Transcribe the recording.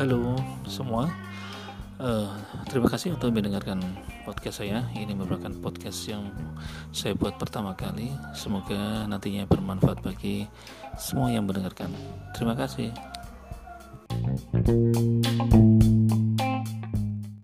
Halo semua, uh, terima kasih untuk mendengarkan podcast saya. Ini merupakan podcast yang saya buat pertama kali. Semoga nantinya bermanfaat bagi semua yang mendengarkan. Terima kasih. thank you